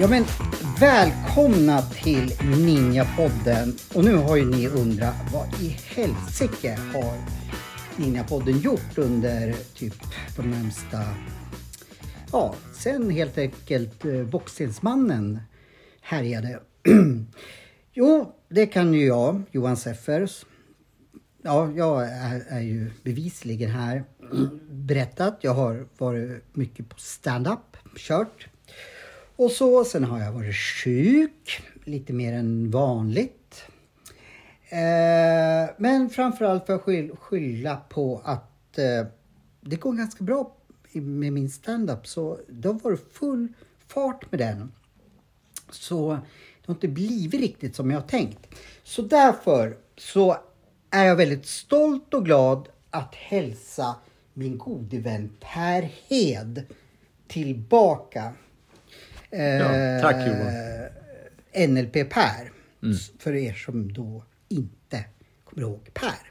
Ja men välkomna till Ninjapodden. Och nu har ju ni undrat vad i helsike har Ninjapodden gjort under typ de närmsta... Ja, sen helt enkelt eh, Boxningsmannen härjade. jo, det kan ju jag, Johan Seffers. Ja, jag är, är ju bevisligen här berättat. Jag har varit mycket på stand-up, kört. Och så, sen har jag varit sjuk, lite mer än vanligt. Eh, men framförallt får jag skylla på att eh, det går ganska bra med min stand-up. Så det har varit full fart med den. Så det har inte blivit riktigt som jag har tänkt. Så därför så är jag väldigt stolt och glad att hälsa min gode vän Per Hed tillbaka. Ja, tack, Johan. Eh, NLP Per. För er som då inte kommer ihåg Per.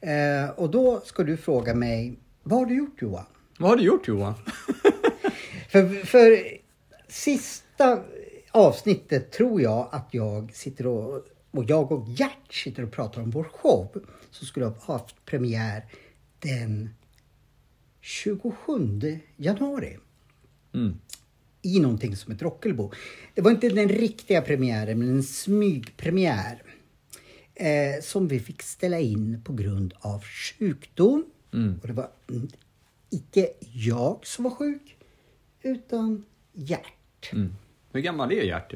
Eh, och då ska du fråga mig, vad har du gjort Johan? Vad har du gjort Johan? För, för sista avsnittet tror jag att jag sitter och, och jag och Gert sitter och pratar om vår show som skulle ha haft premiär den 27 januari. Mm. I någonting som heter Rockelbo. Det var inte den riktiga premiären men en smygpremiär. Eh, som vi fick ställa in på grund av sjukdom. Och det var mm, icke jag som var sjuk utan Gert. Mm. Hur gammal är Gert?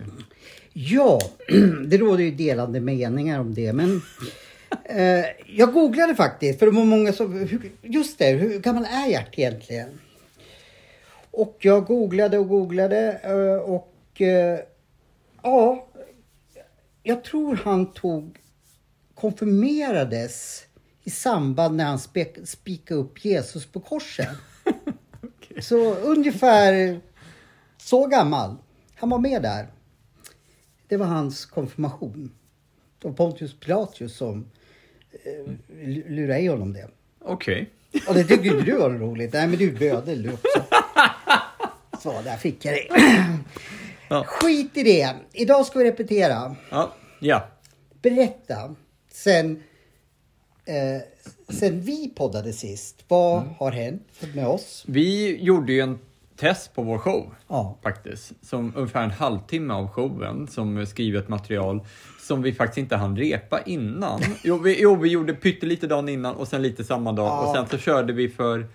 Ja, det råder ju delade meningar om det men eh, jag googlade faktiskt för det var många som, just det, hur gammal är Gert egentligen? Och jag googlade och googlade eh, och eh, ja, jag tror han tog konfirmerades i samband när han spek, spikade upp Jesus på korset. Så ungefär så gammal. Han var med där. Det var hans konfirmation. Var Pontius Pilatus som eh, lurade i honom det. Okej. Och det tyckte inte du var roligt. Nej men du bödel du också. Så, där fick jag det. Ja. Skit i det. Idag ska vi repetera. Ja. ja. Berätta. Sen, eh, sen vi poddade sist. Vad Mm. har hänt med oss? Vi gjorde ju en test på vår show. Ja. Faktiskt. Som ungefär en halvtimme av showen. Som skrivet material. Som vi faktiskt inte hann repa innan. Jo, vi, jo, vi gjorde pyttelite dagen innan och sen lite samma dag. Ja. Och sen så körde vi för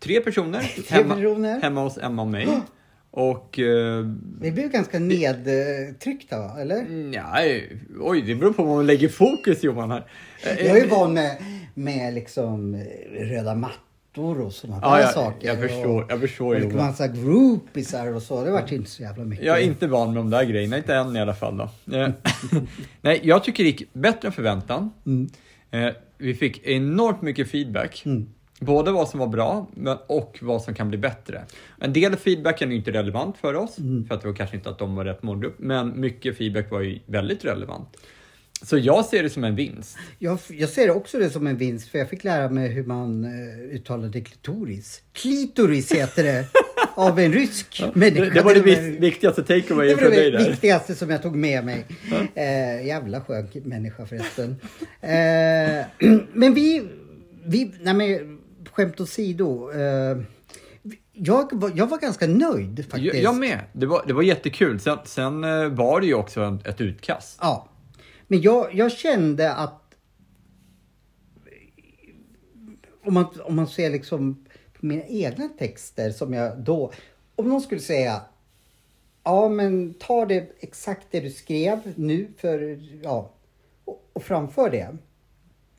tre personer. Tre personer. hemma hos Emma och mig. Och... Eh, Vi blev ganska nedtryckta va? Eller? nej, oj, det beror på vad man lägger fokus Johan här. Eh, Jag är ju van med, med liksom eh, röda mattor och sådana Ja, där jag, saker. jag förstår, och, jag förstår och Johan. massa groupisar och så. Det vart inte så jävla mycket. Jag är inte van med de där grejerna, inte än i alla fall. Då. Eh, Nej, jag tycker det gick bättre än förväntan. Mm. Eh, Vi fick enormt mycket feedback. Både vad som var bra men, och vad som kan bli bättre. En del av feedbacken är inte relevant för oss, för att det var kanske inte att de var rätt målgrupp. Men mycket feedback var ju väldigt relevant. Så jag ser det som en vinst. Jag, jag ser också det som en vinst för jag fick lära mig hur man uh, uttalade klitoris. Klitoris heter det. av en rysk människa. Det, det var det var- vis- viktigaste takeaway Det var från dig det där. viktigaste som jag tog med mig. Eh, jävla skön människa förresten. Eh, men vi, vi, nej men skämt åsido. Eh, jag, var, jag var ganska nöjd faktiskt. Jag, jag med. Det var, det var jättekul. Sen, sen eh, var det ju också en, ett utkast. Ja. Men jag, jag kände att om man, om man ser liksom mina egna texter som jag då... Om någon skulle säga Ja men ta det exakt det du skrev nu för, ja, och, och framför det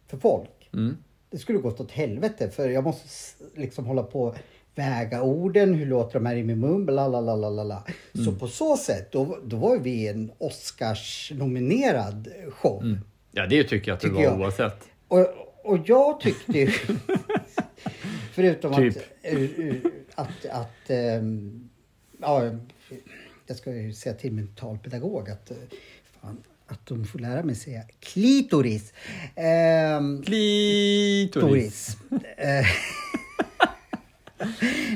för folk. Mm. Det skulle gått åt helvete för jag måste liksom hålla på väga orden, hur låter de här i min mun, bla bla bla bla bla, bla. Så på så sätt, då, då var vi en Oscars-nominerad show. Ja, det tycker jag att det Tycker var jag. oavsett. Och, och jag tyckte ju, förutom Typ. att ur, ur att, att ehm, ja, jag ska ju säga till min talpedagog att, eh, fan, att de får lära mig säga klitoris. Ehm, Klitoris. Eh,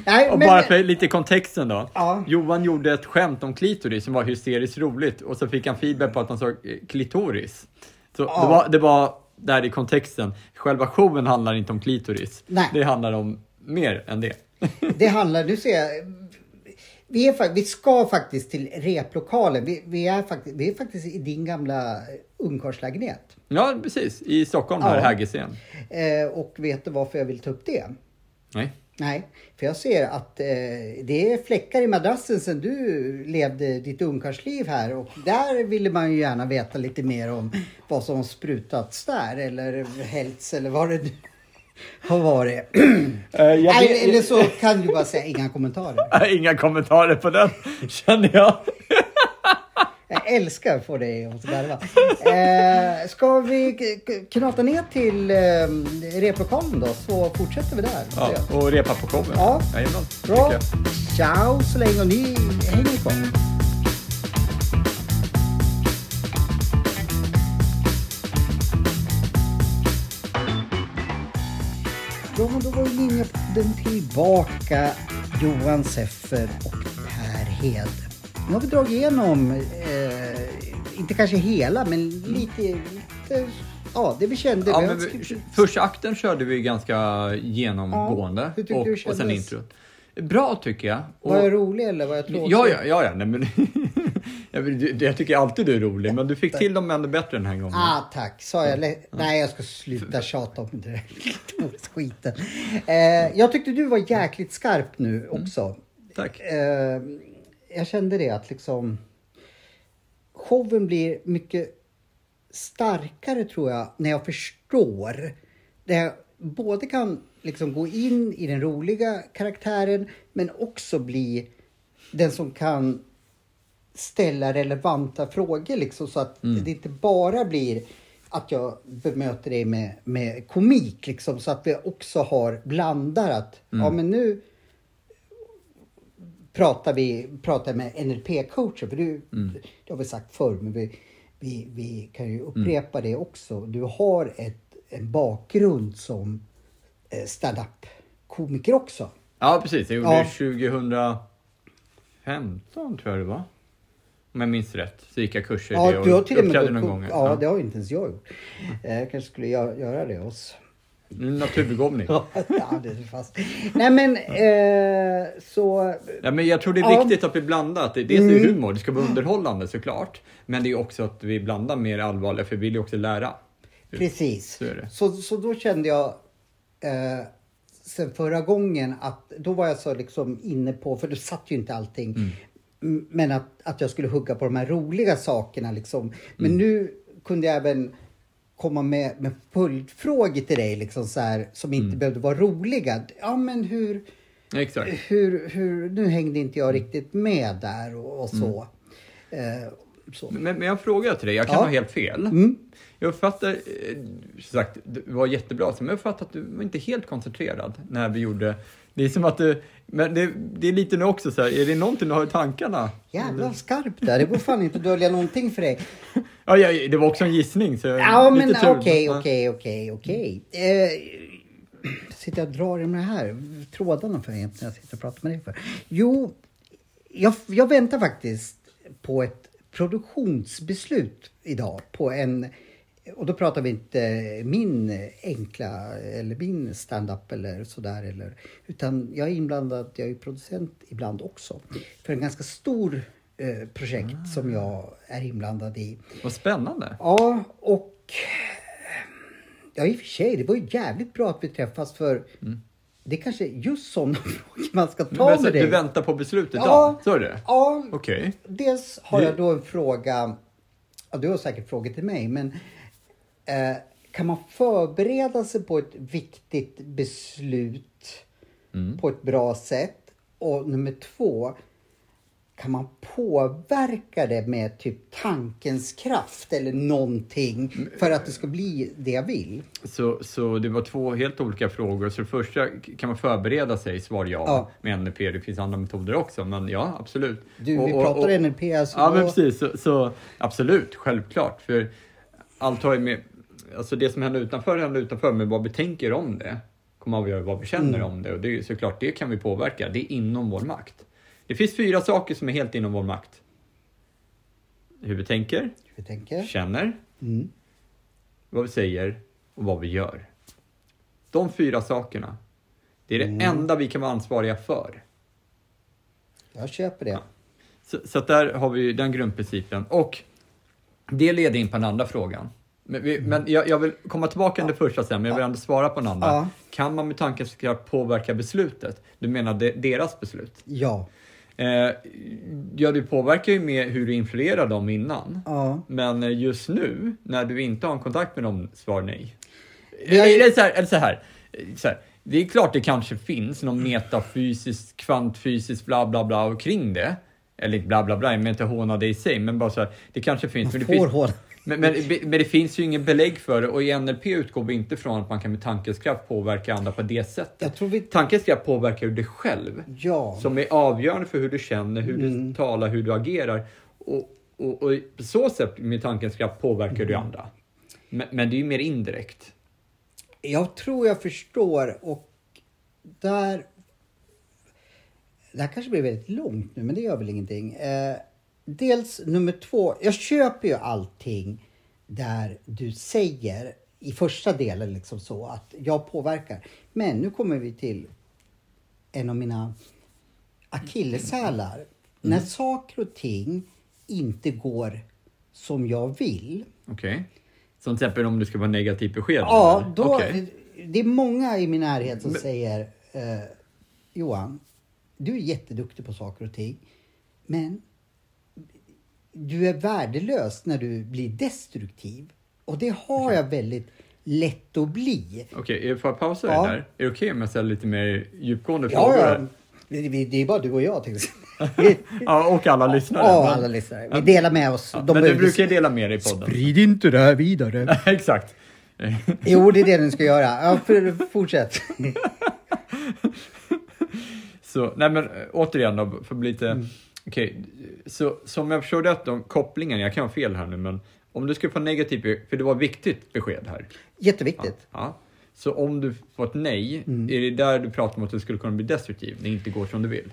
Nej, Och men, bara för lite kontexten då. Ja. Johan gjorde ett skämt om klitoris som var hysteriskt roligt och så fick han feedback på att han sa eh, klitoris. Så Ja. det, var, det var där i kontexten. Själva showen handlar inte om klitoris. Nej. Det handlar om mer än det. det handlar, du ser, vi, är, vi ska faktiskt till replokalen. Vi, vi, är faktiskt, vi är faktiskt i din gamla ungkarlslägenhet. Ja, precis. I Stockholm här, Ja. Hägersten. Eh, och vet du varför jag vill ta upp det? Nej. Nej, för jag ser att eh, det är fläckar i madrassen sen du levde ditt ungkarlsliv här och där ville man ju gärna veta lite mer om vad som har sprutats där eller hällts eller vad det nu har varit. Eh, jag Nej, vet- eller så kan du bara säga inga kommentarer. Inga kommentarer på den, känner jag. Jag älskar att få dig att garva. Eh, ska vi knata ner till eh, replokalen då så fortsätter vi där. Ja, och repa på showen. Ja. Jajamän, Bra. Ciao så länge och ni hänger kvar. Linjepodden tillbaka. Johan Seffer och Per Hed. Nu har vi dragit igenom, eh, inte kanske hela, men lite, lite ja, det vi kände. Ja, Vi första akten körde vi ganska genomgående. Ja, och, och sen introt. Bra tycker jag. Och, Var jag rolig eller var jag tråkig? ja, ja, ja, ja. Nej, men, jag, jag tycker alltid du är rolig, men du fick till dem ännu bättre den här gången. Ah, tack. Sa jag Nej, jag ska sluta tjata om det skiten. Eh, jag tyckte du var jäkligt skarp nu också. Tack. Eh, jag kände det att liksom showen blir mycket starkare tror jag när jag förstår. Där jag både kan liksom gå in i den roliga karaktären men också bli den som kan ställa relevanta frågor liksom så att det inte bara blir att jag bemöter dig med, med komik liksom så att vi också har blandar att ja men nu pratar vi pratar med NLP-coacher. För du, det har vi sagt förr, men vi, vi, vi kan ju upprepa det också. Du har ett, en bakgrund som eh, stand-up-komiker också. Ja, precis. Jag gjorde Ja. det 2015 tror jag det var. Om jag minns rätt. Så gick jag kurser Ja, det och du har till och med uppträdde någon gång. Ja, det har ju inte ens jag gjort. Eh, Jag kanske skulle göra, det hos... Naturbegåvning. ja, det är fast. Nej men, eh, så... Ja, men jag tror det är Ja. Mm. viktigt att vi blandar. Att det, dels är det humor, det ska vara underhållande såklart. Men det är också att vi blandar mer allvarliga, för vi vill ju också lära. Precis. Så är. Så, så då kände jag eh, sen förra gången att då var jag så liksom inne på, för det satt ju inte allting, Mm. Men att, att jag skulle hugga på de här roliga sakerna liksom. Men Mm. nu kunde jag även komma med, med följdfrågor till dig liksom så här, som Mm. inte behövde vara roliga. Ja men hur, Exakt. hur, hur, nu hängde inte jag riktigt med där och, och så. Mm. Eh, så. Men, men jag frågar till dig, jag kan Ja. ha helt fel. Mm. Jag uppfattar, eh, som sagt, det var jättebra, men jag uppfattar att du var inte helt koncentrerad när vi gjorde det är som att du, men det, det är lite nu också så här, är det någonting du har i tankarna? Jävla skarp där, det går fan inte att dölja någonting för dig. Ja, ja, det var också en gissning. Så Ja, lite men okej, okej, okej, okej. Eh, Sitter jag och drar i de här trådarna för egentligen när jag sitter och pratar med dig för? Jo, jag, jag väntar faktiskt på ett produktionsbeslut idag på en och då pratar vi inte min enkla eller min stand-up eller sådär eller utan jag är inblandad, jag är producent ibland också för en ganska stor eh, projekt som jag är inblandad i. Vad spännande. Ja, och ja, i och för sig, det var ju jävligt bra att vi träffas för det är kanske just sådana frågor man ska ta Men, så, med dig. du väntar på beslutet Ja. idag? Så är det? Ja, Okej. dels har jag då en fråga, ja, du har säkert frågor till mig, men kan man förbereda sig på ett viktigt beslut Mm. på ett bra sätt? Och nummer två, kan man påverka det med typ tankens kraft eller någonting för att det ska bli det jag vill? Så, så det var två helt olika frågor. Så det första, kan man förbereda sig? Svar ja, Ja. med NLP. Det finns andra metoder också, men ja, absolut. Du, Och- vi och- pratar och- NLP alltså. Ja, men då- precis. Så, så absolut, självklart. För allt har ju med... Alltså det som händer utanför händer utanför, men vad vi tänker om det kommer avgöra vad vi känner Mm. om det. Och det är såklart, det kan vi påverka. Det är inom vår makt. Det finns fyra saker som är helt inom vår makt. Hur vi tänker, Vi tänker. känner, Mm. vad vi säger och vad vi gör. De fyra sakerna, det är det Mm. enda vi kan vara ansvariga för. Jag köper det. Så, så att där har vi den grundprincipen. Och det leder in på den andra frågan. Men, vi, men jag, jag vill komma tillbaka till det första sen, men jag vill ändå svara på den andra. Ja. Kan man med tankens kraft påverka beslutet? Du menar de, deras beslut? Ja. Eh, ja, det påverkar ju med hur du influerar dem innan. Ja. Men eh, just nu, när du inte har en kontakt med dem, svar nej. Ju- Eller så här, eller så här, så här. Det är klart det kanske finns någon metafysiskt, kvantfysiskt bla bla bla kring det. Eller bla bla bla, jag menar inte håna det i sig, men bara så här, det kanske finns. Men det, Får finns hålla. Men, men, men det finns ju ingen belägg för det och i NLP utgår vi inte från att man kan med tankens kraft påverka andra på det sättet. Vi... Tankens kraft påverkar ju dig själv Ja. som är avgörande för hur du känner, hur Mm. du talar, hur du agerar. Och, och, och på så sätt med tankens kraft påverkar du Mm. andra. Men, men det är ju mer indirekt. Jag tror jag förstår och där... Det här kanske blir väldigt långt nu, men det gör väl ingenting. Eh, dels nummer två, jag köper ju allting där du säger i första delen liksom så att jag påverkar. Men nu kommer vi till en av mina akilleshälar. När saker och ting inte går som jag vill. Okej? Som till exempel om du ska vara negativt besked? Ja, eller? då, Okej. det är många i min närhet som Men- säger eh, Johan, du är jätteduktig på saker och ting, men du är värdelös när du blir destruktiv. Och det har jag väldigt lätt att bli. Okej, får jag pausa Ja. det där? Är det okej om jag ställer lite mer djupgående Ja, frågor? ja. Det, är bara du och jag. Ja, och alla lyssnare. Ja, alla lyssnare. Vi delar med oss. Ja, De men du brukar dela med dig i podden. Sprid inte det här vidare. Exakt. Jo, det är det du ska göra. Ja, för, fortsätt. Så, nej men äh, återigen då, för att bli lite... Mm. Okej, så som jag förstår rätt om kopplingen, jag kan ha fel här nu, men om du skulle få negativt för det var viktigt besked här. Jätteviktigt. Ja. Så om du får ett nej, Mm. är det där du pratar om att du skulle kunna bli destruktiv, när det inte går som du vill?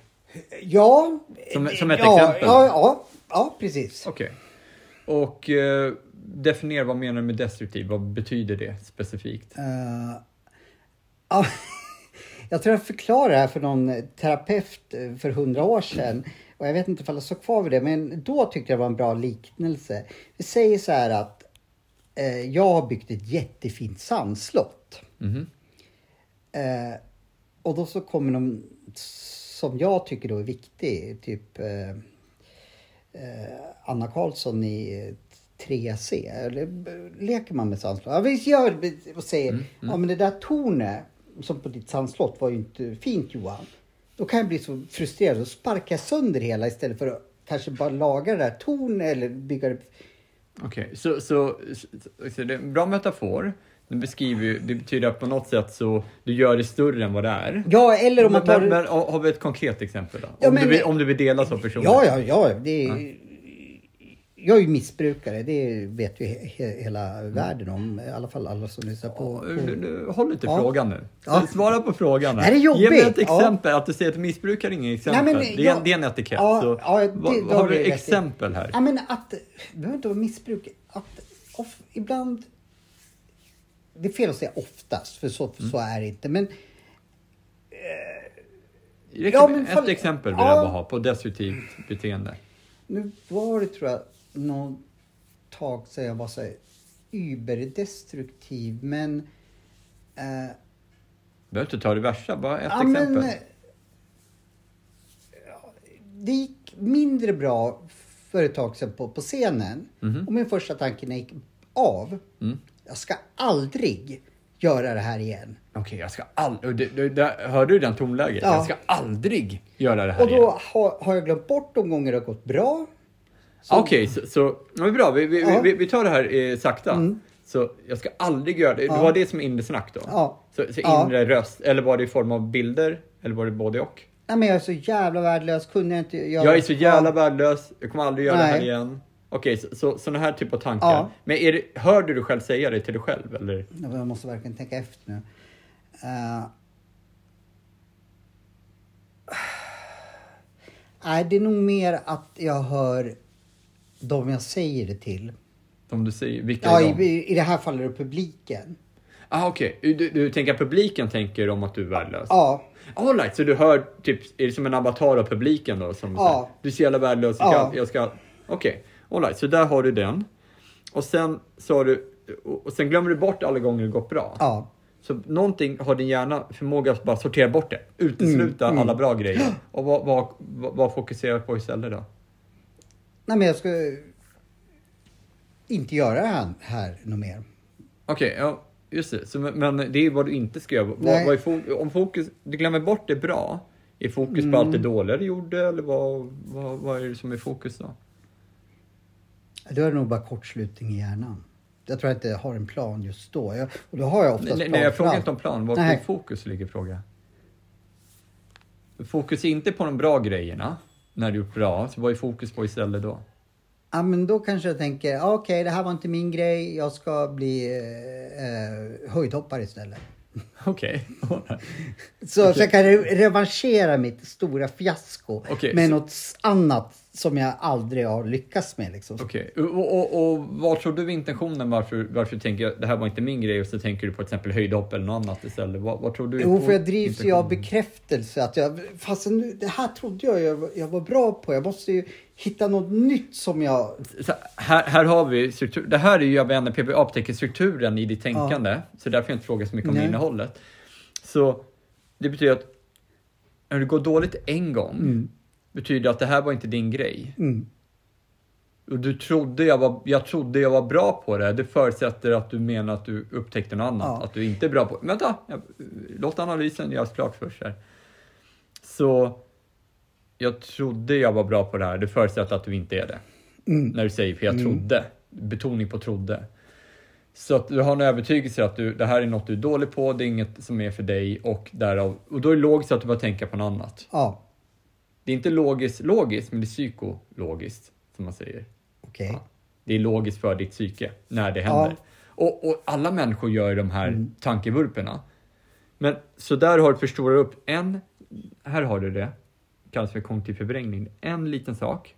Ja. Som- som ett ja, exempel. Ja, ja, ja precis. Okej. Och eh, definiera vad menar du med destruktiv? Vad betyder det specifikt? Ja, jag tror jag förklarade det här för någon terapeut för hundra år sedan. Och jag vet inte ifall jag står kvar vid det, men då tyckte jag det var en bra liknelse. Vi säger så här att eh, jag har byggt ett jättefint sandslott. Mhm. Eh, och då så kommer någon som jag tycker då är viktig, typ eh, eh, Anna Karlsson i 3C. Eller eh, leker man med sandslott? Ja, vi gör och säger, ja men det där tornet som på ditt sandslott var ju inte fint Johan. Då kan jag bli så frustrerad och sparka sönder hela istället för att kanske bara laga det där tornet eller bygga det. Okej, så, så, så, så det är en bra metafor. Den beskriver ju, det betyder att på något sätt så du gör det större än vad det är. Ja, eller om man tar... men, men har vi ett konkret exempel då? Ja, om, men- du vill, om du vill dela så personligt? Ja, ja, ja. Det är, Jag är ju missbrukare, det vet ju he, he, hela världen om. I alla fall alla som lyssnar på... På. håll lite Ja. frågan nu. Ja. Svara på frågan. Det här är Ge mig ett exempel. Att du säger att missbrukare är inget exempel. Nej, men det, är, jag- det är en etikett. Ja, så, ja, det- det har du exempel här? Ja, men att... Det behöver inte vara missbruk. Att of, ibland... Det är fel att säga oftast, för så, Mm. så är det inte. Men Räcker Ja, men ett fall- exempel vill Ja. jag bara ha på destruktivt beteende. nu var det, tror jag, någon tag sedan jag var så überdestruktiv. Men... Eh, behöver inte ta det värsta, bara ett Ja, exempel. men, eh, det gick mindre bra för ett tag sedan på, på scenen. Och min första tanke när jag gick av. Mm. Jag ska aldrig göra det här igen. Okej, jag ska aldrig... Hörde du den tonläget? Ja. Jag ska aldrig göra det här Och igen. då har, har jag glömt bort de gånger det har gått bra. Okej, så, så ja, men bra. Vi, vi, Ja. vi, vi tar det här eh, sakta. Så jag ska aldrig göra det. Det var det som inre snack då? Ja. Så, så Ja. inre röst, eller var det i form av bilder? Eller var det både och? Nej men jag är så jävla värdelös, kunde jag inte göra... Jag är så jävla Ja. värdelös, jag kommer aldrig göra det här Nej. igen. Okej, så, så, sådana här typ av tankar. Ja. Men är det, hör du dig själv säga det till dig själv? Eller? Jag måste verkligen tänka efter nu. Eh. Nej, det är nog mer att jag hör de jag säger det till. Om du säger, vilka Ja, är de? i, i det här fallet är det publiken. Ah, Okej, du, du tänker att publiken tänker om att du är värdelös? Ja, All right, så du hör typ, är det som en avatar av publiken då? Som Ja. säger, du är så jävla värdelös, Ja. Jag ska Okej, all right, så där har du den. Och sen sa du, och sen glömmer du bort alla gånger det gått bra. ja. Så någonting har din hjärna förmåga att bara sortera bort det, utesluta Mm, alla bra grejer. Och vad, vad, vad, vad fokuserar du på istället då? Nej, men jag ska inte göra det här, här något mer. Okej, ja, just det. Så, men- det är vad du inte ska göra. Vad, vad är fo- om fokus, du glömmer bort det bra, är fokus Mm. på allt det dåliga du gjorde eller vad, vad, vad är det som är fokus då? Då är det nog bara kortslutning i hjärnan. Jag tror att jag inte har en plan just då. Jag, och då har jag oftast Nej, plan nej, jag frågar inte om plan. Var fokus ligger fråga. Fokus inte på de bra grejerna när du gjort bra, så vad är fokus på istället då? Ja, men då kanske jag tänker, okej, det här var inte min grej. Jag ska bli eh, eh, höjdhoppare istället. Okej. Så, så jag kan re- revanschera mitt stora fiasko Okej, med så- något annat som jag aldrig har lyckats med. Liksom. Okej, och, och, och vad tror du intentionen varför, varför du tänker att det här var inte min grej och så tänker du på till exempel höjdhopp eller något annat istället? Vad, vad tror du? Jo, för jag drivs ju av bekräftelse. Att jag, fast nu, det här trodde jag, jag var- jag var bra på. Jag måste ju hitta något nytt som jag... Så här, här har vi struktur. Det här är ju, inte, PBA upptäcker strukturen i ditt tänkande. Så därför jag inte frågat så mycket om Nej. innehållet. Så det betyder att när det går dåligt en gång, betyder att det här var inte din grej. Mm. Och du trodde jag, var, jag trodde jag var bra på det. Det förutsätter att du menar att du upptäckte något annat. Ja. Att du inte är bra på Vänta! Jag, låt analysen göras klart först här. Så jag trodde jag var bra på det här. Det förutsätter att du inte är det. När du säger för jag trodde. Betoning på trodde. Så att du har en övertygelse att du, det här är något du är dålig på, det är inget som är för dig och därav, och då är det logiskt att du börjar tänka på något annat. Ja, Det är inte logiskt, logiskt, men det är psykologiskt, som man säger. okej. Ja. Det är logiskt för ditt psyke när det händer. Och, och alla människor gör de här tankevurporna. Men så där har du förstorat upp en, här har du det, kallas för kognitiv förvrängning. En liten sak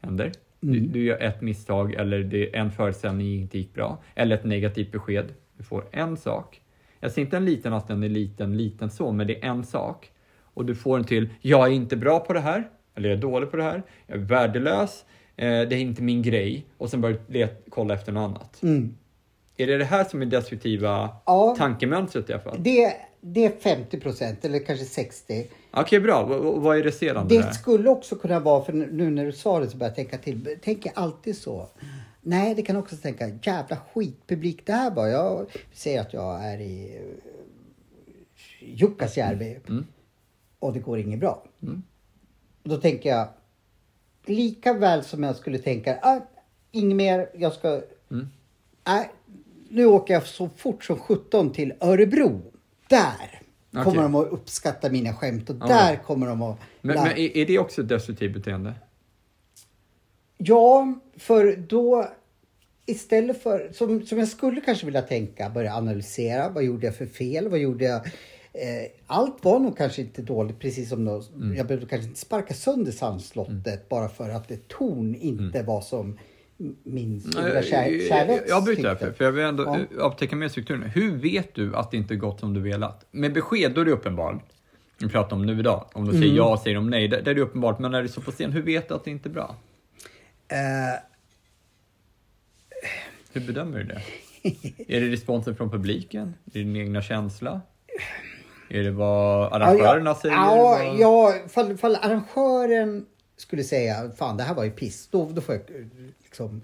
händer. Du, du gör ett misstag eller det en föreställning inte gick bra. Eller ett negativt besked. Du får en sak. Jag säger inte en liten att den är liten, liten så, men det är en sak. Och du får en till, jag är inte bra på det här. Eller jag är dålig på det här. Jag är värdelös. Eh, det är inte min grej. Och sen börjar du kolla efter något annat. Mm. Är det det här som är destruktiva Ja. tankemönstret i alla fall? Det, det är 50 procent, eller kanske 60. Okej, bra. V- vad är resterande? Det där? skulle också kunna vara, för nu när du sa det så började jag tänka till. Tänker jag alltid så? Nej, det kan också tänka, jävla skitpublik det här var. Jag säger att jag är i eh, Jukkasjärvi och det går inget bra. Och då tänker jag, lika väl som jag skulle tänka, ah, inget mer, jag ska... Nej, nu åker jag så fort som 17 till Örebro. Där kommer Okej. de att uppskatta mina skämt och Ja. där kommer de att... Men, men är, är det också ett destruktivt beteende? Ja, för då istället för, som, som jag skulle kanske vilja tänka, börja analysera. Vad gjorde jag för fel? Vad gjorde jag? Eh, allt var nog kanske inte dåligt, precis som då, Mm. jag behövde kanske inte sparka sönder sandslottet bara för att det torn inte var som min stora kär, Mm. Eh, kärleks jag bryter tyckte. därför, för jag vill ändå Ja. ja. upptäcka mer strukturen. Hur vet du att det inte gått som du velat? Med besked, då är det uppenbart. Vi pratar om nu idag. Om de säger Mm. ja, säger de nej. Där, där är det uppenbart. Men när det står på scen, hur vet du att det inte är bra? Eh, Hur bedömer du det? är det responsen från publiken? Är det din egna känsla? Är det vad arrangörerna ja, säger? Ja, Vad- ja fall, fall arrangören skulle säga, fan det här var ju piss, då, då får jag eh, liksom,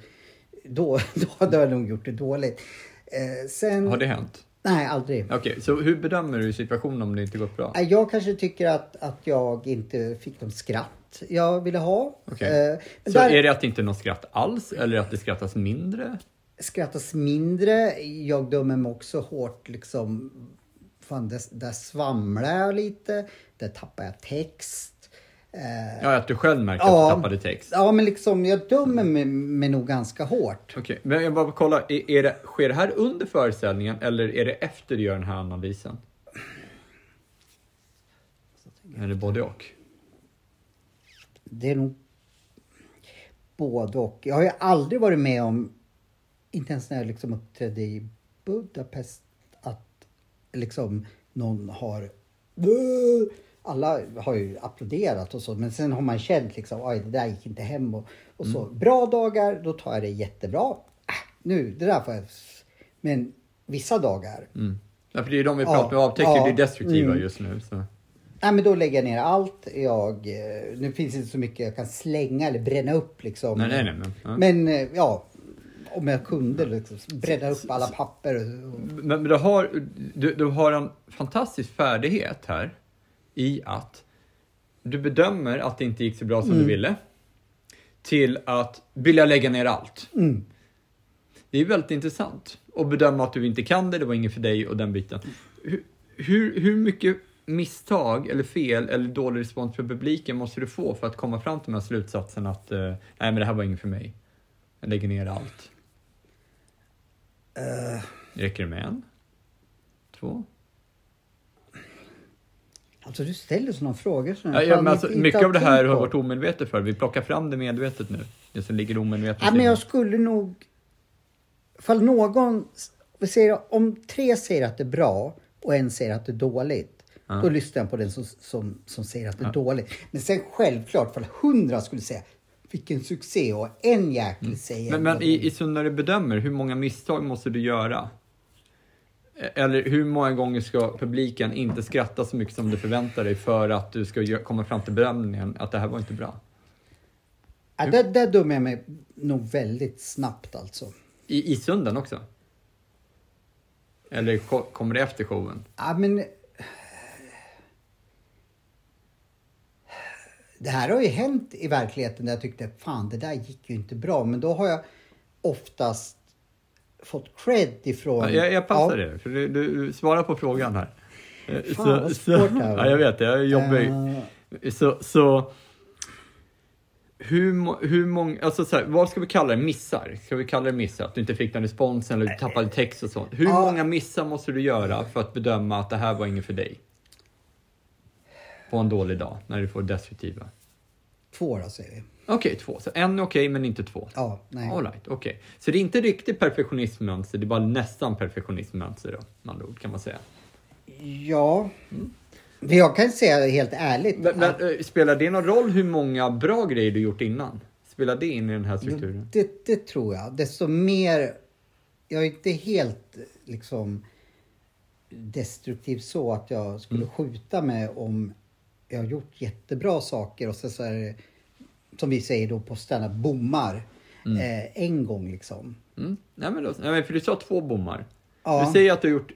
då, då hade jag nog gjort det dåligt. Eh, sen, Har det hänt? Nej, aldrig. Okej, så hur bedömer du situationen om det inte gått bra? Nej, Jag kanske tycker att, att jag inte fick de skratt jag ville ha. Okej. Eh, Så där är det att det inte är något skratt alls eller att det skrattas mindre? skrattas mindre. Jag dömer mig också hårt liksom. Fan, där, där svamlar jag lite. Där tappar jag text. Eh, Ja, att du själv märker Ja. att du tappade text. ja, men liksom jag dömer mig, mig nog ganska hårt. Okej, men jag bara kolla, är, är det, sker det här under föreställningen eller är det efter du gör den här analysen? Eller både och? Det är nog både och. Jag har ju aldrig varit med om, inte ens när jag liksom uppträdde i Budapest, liksom någon har... Alla har ju applåderat och så, men sen har man känt liksom, oj det där gick inte hem och, och så. Bra dagar, då tar jag det jättebra. Äh, nu, det där får jag... Men vissa dagar, Mm. Ja, för det är de vi Ja, pratar med avtäcker, ja, det är destruktiva mm. just nu. Så. Nej men då lägger jag ner allt. Jag, eh, nu finns det inte så mycket jag kan slänga eller bränna upp liksom. Nej, nej, nej. Men, ja. Men eh, ja, om jag kunde liksom, bränna upp alla papper. Men, men du, har, du, du har en fantastisk färdighet här i att du bedömer att det inte gick så bra som du ville till att vilja lägga ner allt. Mm. Det är väldigt intressant att bedöma att du inte kan det, det var inget för dig och den biten. Hur, hur, hur mycket misstag eller fel eller dålig respons från publiken måste du få för att komma fram till den här slutsatsen att eh, nej men det här var inget för mig. Jag lägger ner allt. Räcker det med en? Två? Alltså du ställer sådana frågor. Så Ja, ja, men alltså, mycket av det här har varit omedvetet för. Vi plockar fram det medvetet nu. Det som ligger omedvetet. Ja, men jag skulle nog... Ifall någon... Säger, om tre säger att det är bra och en säger att det är dåligt. Då lyssnar jag på den som, som, som säger att det är dåligt. Men sen självklart, ifall hundra skulle säga vilken succé och en jäkel säger... Men, men i, i så när du bedömer, hur många misstag måste du göra? E- Eller hur många gånger ska publiken inte skratta så mycket som du förväntar dig för att du ska komma fram till bedömningen att det här var inte bra? ja, där, där dömer jag mig nog väldigt snabbt alltså. I, i sunden också? Eller ko- kommer det efter showen? Ja, men... Det här har ju hänt i verkligheten där jag tyckte fan det där gick ju inte bra. Men då har jag oftast fått cred ifrån... Ja, jag, jag passar Ja. det, för du, du, svarar på frågan här. Eh, Fan, vad svårt det här var. ja, jag vet. Jag jobbar Eh, Så, så hur, hur många, alltså så här, vad ska vi kalla det? Missar? Ska vi kalla det missar? Att du inte fick den responsen eller du tappade text och sånt. Hur Ja. många missar måste du göra för att bedöma att det här var inget för dig? På en dålig dag, när du får destruktiva. två då säger vi. Okej, två. Så en är okej, men inte två. Ja, nej. All right, okej. Så det är inte riktigt perfektionismmönster, det är bara nästan perfektionismmönster då, med andra ord, kan man säga. Ja. Men Jag kan säga helt ärligt. Men, men eh, spelar det någon roll hur många bra grejer du gjort innan? Spelar det in i den här strukturen? det, det tror jag. Desto mer... Jag är inte helt liksom destruktiv så att jag skulle skjuta mig om jag har gjort jättebra saker och sen så är det som vi säger då på standup bommar eh, en gång liksom. Mm. Nej, men då, nej, men för du sa två bommar. Ja. Vi säger att du har gjort...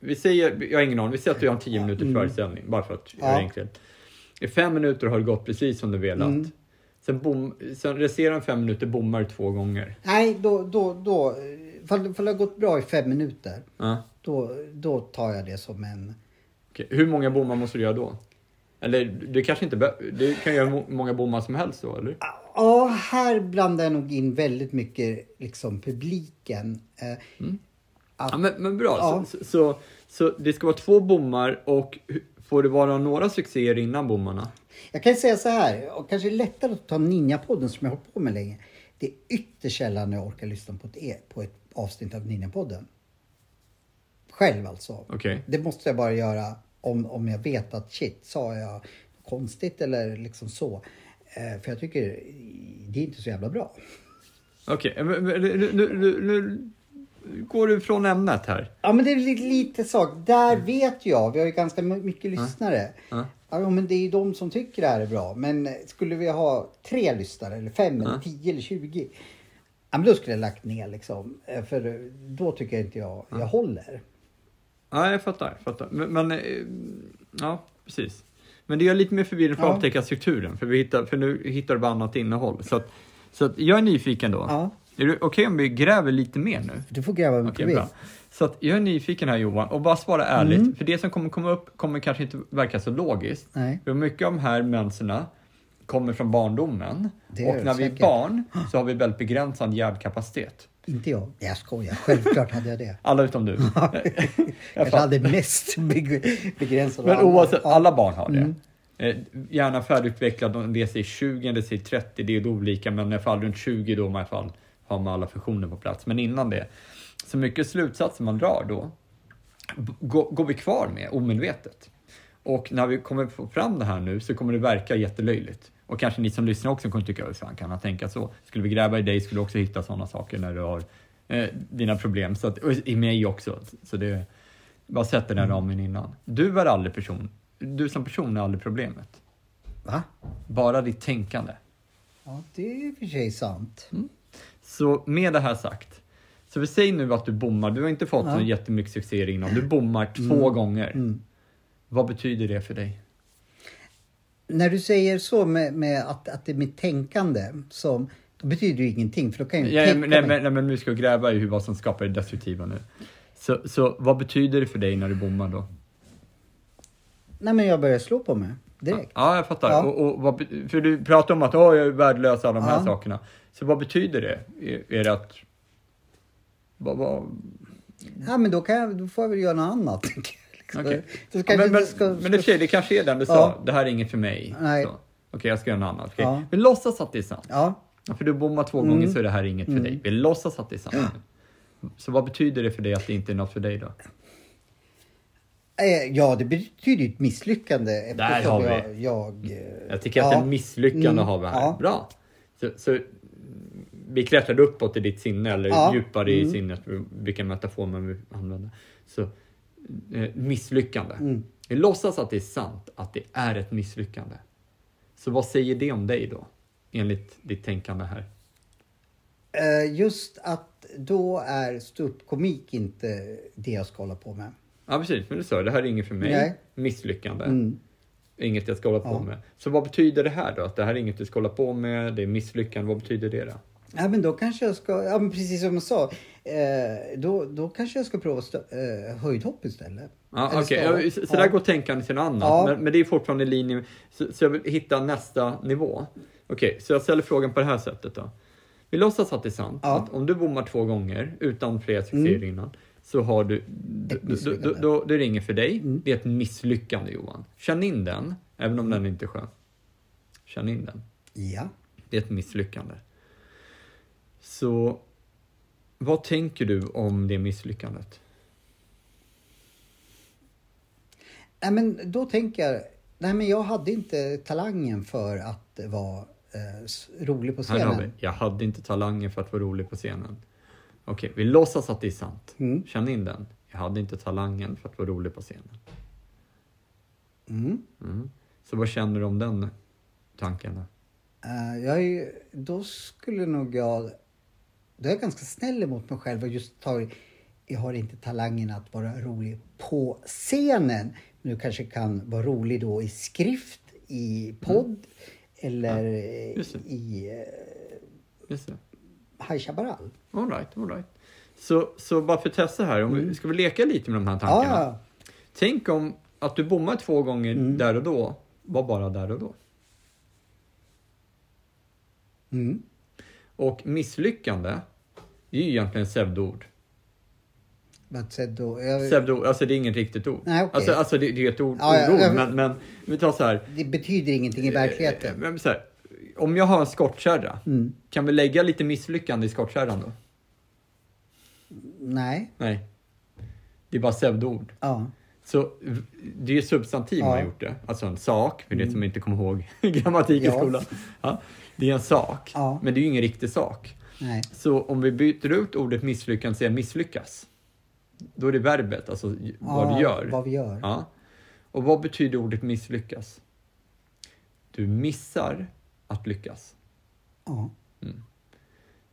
Vi säger, jag har ingen aning, vi säger att du har en 10 minuters föreställning, bara för att göra Ja. enkelt. I fem minuter har det gått precis som du velat. Mm. Sen, bom, sen resterande fem minuter bommar du två gånger. Nej, då, då, då, ifall det har gått bra i fem minuter, Ja. då, då tar jag det som en... Okej. Hur många bommar måste du göra då? Eller det kanske inte Du kan göra må- många bommar som helst då, eller? Ja, här blandar jag nog in väldigt mycket liksom publiken. Eh, att, Ja, men, men bra. Ja. Så, så, så det ska vara två bommar och får det vara några succéer innan bommarna? Jag kan säga så här, och kanske lättare att ta Ninja-podden som jag har hållit på med länge. Det är ytterst sällan jag orkar lyssna på ett, e- på ett avsnitt av Ninja-podden. Själv alltså. Okej. Det måste jag bara göra om, om jag vet att shit, sa jag konstigt eller liksom så. Eh, för jag tycker det är inte så jävla bra. Okej, men- men nu, nu, nu, nu går du från ämnet här. Ja men det är lite, lite sak. Där vet jag, vi har ju ganska my- mycket lyssnare. Ja. Ja men det är ju de som tycker det här är bra. Men eh, skulle vi ha tre lyssnare eller fem eller Ja. tio eller tjugo. Ja men då skulle jag lagt ner liksom. Eh, För då tycker jag inte jag, jag håller. Ja, jag fattar. Jag fattar. Men, men eh, ja, precis. Men det är lite mer förvirrande för att Ja. upptäcka strukturen, för, vi hittar, för nu hittar du bara annat innehåll. Så, att, så att jag är nyfiken då. Ja, Är det okej om vi gräver lite mer nu? du får gräva mycket du bra. Så att jag är nyfiken här Johan, och bara svara ärligt, för det som kommer komma upp kommer kanske inte verka så logiskt. Nej. För mycket av de här mönsterna kommer från gör och när vi är säkert. barn så har vi väldigt begränsad hjärnkapacitet. Inte jag. Jag skojar. Självklart hade jag det. Alla utom du. Kanske hade mest beg- begränsad Men oavsett, alla barn har det. Mm. Eh, Gärna färdigutvecklad, om det säger 20, det säger 30, det är olika, men i alla fall runt 20 då i alla fall har man alla funktioner på plats. Men innan det, så mycket slutsatser man drar då, går vi kvar med omedvetet. Och när vi kommer få fram det här nu så kommer det verka jättelöjligt. Och kanske ni som lyssnar också kommer tycka, fan kan han tänka så? Skulle vi gräva i dig skulle du också hitta sådana saker när du har eh, dina problem. Så att, och i mig också. Så det, bara sätter den ramen innan. Du är aldrig person. Du som person är aldrig problemet. Va? Bara ditt tänkande. Ja, det är i och för sig sant. Så med det här sagt. Så vi säger nu att du bommar. Du har inte fått Ja. så jättemycket succé innan. Du bommar två gånger. Mm. Vad betyder det för dig? När du säger så med, med att, att det är mitt tänkande som då betyder ju ingenting för då kan jag ju Ja, tänka men, nej, mig. men, nej, men nu ska vi gräva i vad som skapar det destruktiva nu. Så, så vad betyder det för dig när du bommar då? Nej men jag börjar slå på mig direkt. Ja, jag fattar. Ja. Och, och vad, för du pratar om att Åh, jag är värdelös alla de här Ja. sakerna. Så vad betyder det? Är, är det att... Vad, vad, Ja men då, kan jag, då får jag väl göra något annat. Så Ja, men, men, ska, men sig, det kanske är den du sa. Ja. Det här är inget för mig. Okej, jag ska göra något annat. Okej. Ja. Vi låtsas att det är sant. Ja, för du bommar två Mm. gånger så är det här inget för dig. Vi låtsas att det är sant. Så vad betyder det för dig att det inte är något för dig då? Eh, ja det betyder ju ett misslyckande. Där har vi. Jag, jag, eh, Jag tycker att ja. ett misslyckande Mm, har vi här. Bra. Så, så vi klättrar uppåt i ditt sinne eller Ja. djupare i Mm. sinnet, vilken metafor man vill använda. Så misslyckande. Mm. Låtsas att det är sant, att det är ett misslyckande. Så vad säger det om dig då? Enligt ditt tänkande här. Eh, Just att då är ståuppkomik inte det jag ska hålla på med. Ja precis, men du sa det här är inget för mig. Nej. Misslyckande. Mm. Inget jag ska hålla på Ja. med. Så vad betyder det här då? Att det här är inget du ska hålla på med, det är misslyckande. Vad betyder det då? Ja, men då kanske jag ska, ja men precis som jag sa, eh, då, då kanske jag ska prova eh, höjdhopp istället. Ja. Ja, så, så Ja. där går tänkandet till något annat. Ja. Men, men det är fortfarande i linje så, så jag vill hitta nästa nivå. Okej, så jag ställer frågan på det här sättet då. Vi låtsas att det är sant. Ja. Mm. Att om du bommar två gånger utan flera succéer innan så har du, då, då, det inget för dig. Mm. Det är ett misslyckande Johan. Känn in den, även om den inte är skön. Känn in den. Ja. Det är ett misslyckande. Så vad tänker du om det misslyckandet? Nej, men då tänker jag, nej men jag hade inte talangen för att vara eh, rolig på Här har vi. scenen. Jag hade inte talangen för att vara rolig på scenen. Okej, vi låtsas att det är sant. Mm. Känn in den. Jag hade inte talangen för att vara rolig på scenen. Mm. Mm. Så vad känner du om den tanken? Då? Eh, jag är, då skulle nog jag, då är jag ganska snäll emot mig själv och just tar, jag har inte talangen att vara rolig på scenen. Men du kanske kan vara rolig då i skrift, i podd eller Mm. just det. i eh. High Chaparral. All right, all right. Så, så bara för att testa här, om vi, ska vi leka lite med de här tankarna? Mm. Ja, Tänk om att du bommar två gånger Mm. där och då, var bara där och då. mm. Och misslyckande, det är ju egentligen pseudoord. Vad då? Jag, Pseudo, alltså det är inget riktigt ord. Nej, okej. alltså, alltså det, det är ett ord, Ja, ja, jag- men, men vi tar så här. det betyder ingenting i Eh, verkligheten. Men så här, om jag har en skottkärra, Mm. kan vi lägga lite misslyckande i skottkärran då? Nej. Nej. Det är bara pseudoord. Ja. Så det är ju substantiv man har Ja. gjort det. Alltså en sak, för det som inte kommer ihåg grammatik i Ja. skolan. Ja, det är en sak, Ja. men det är ju ingen riktig sak. Nej. Så om vi byter ut ordet misslyckande säger misslyckas, då är det verbet, alltså vad Ja, du gör. Vad vi gör. Ja. Och vad betyder ordet misslyckas? Du missar att lyckas. Ja.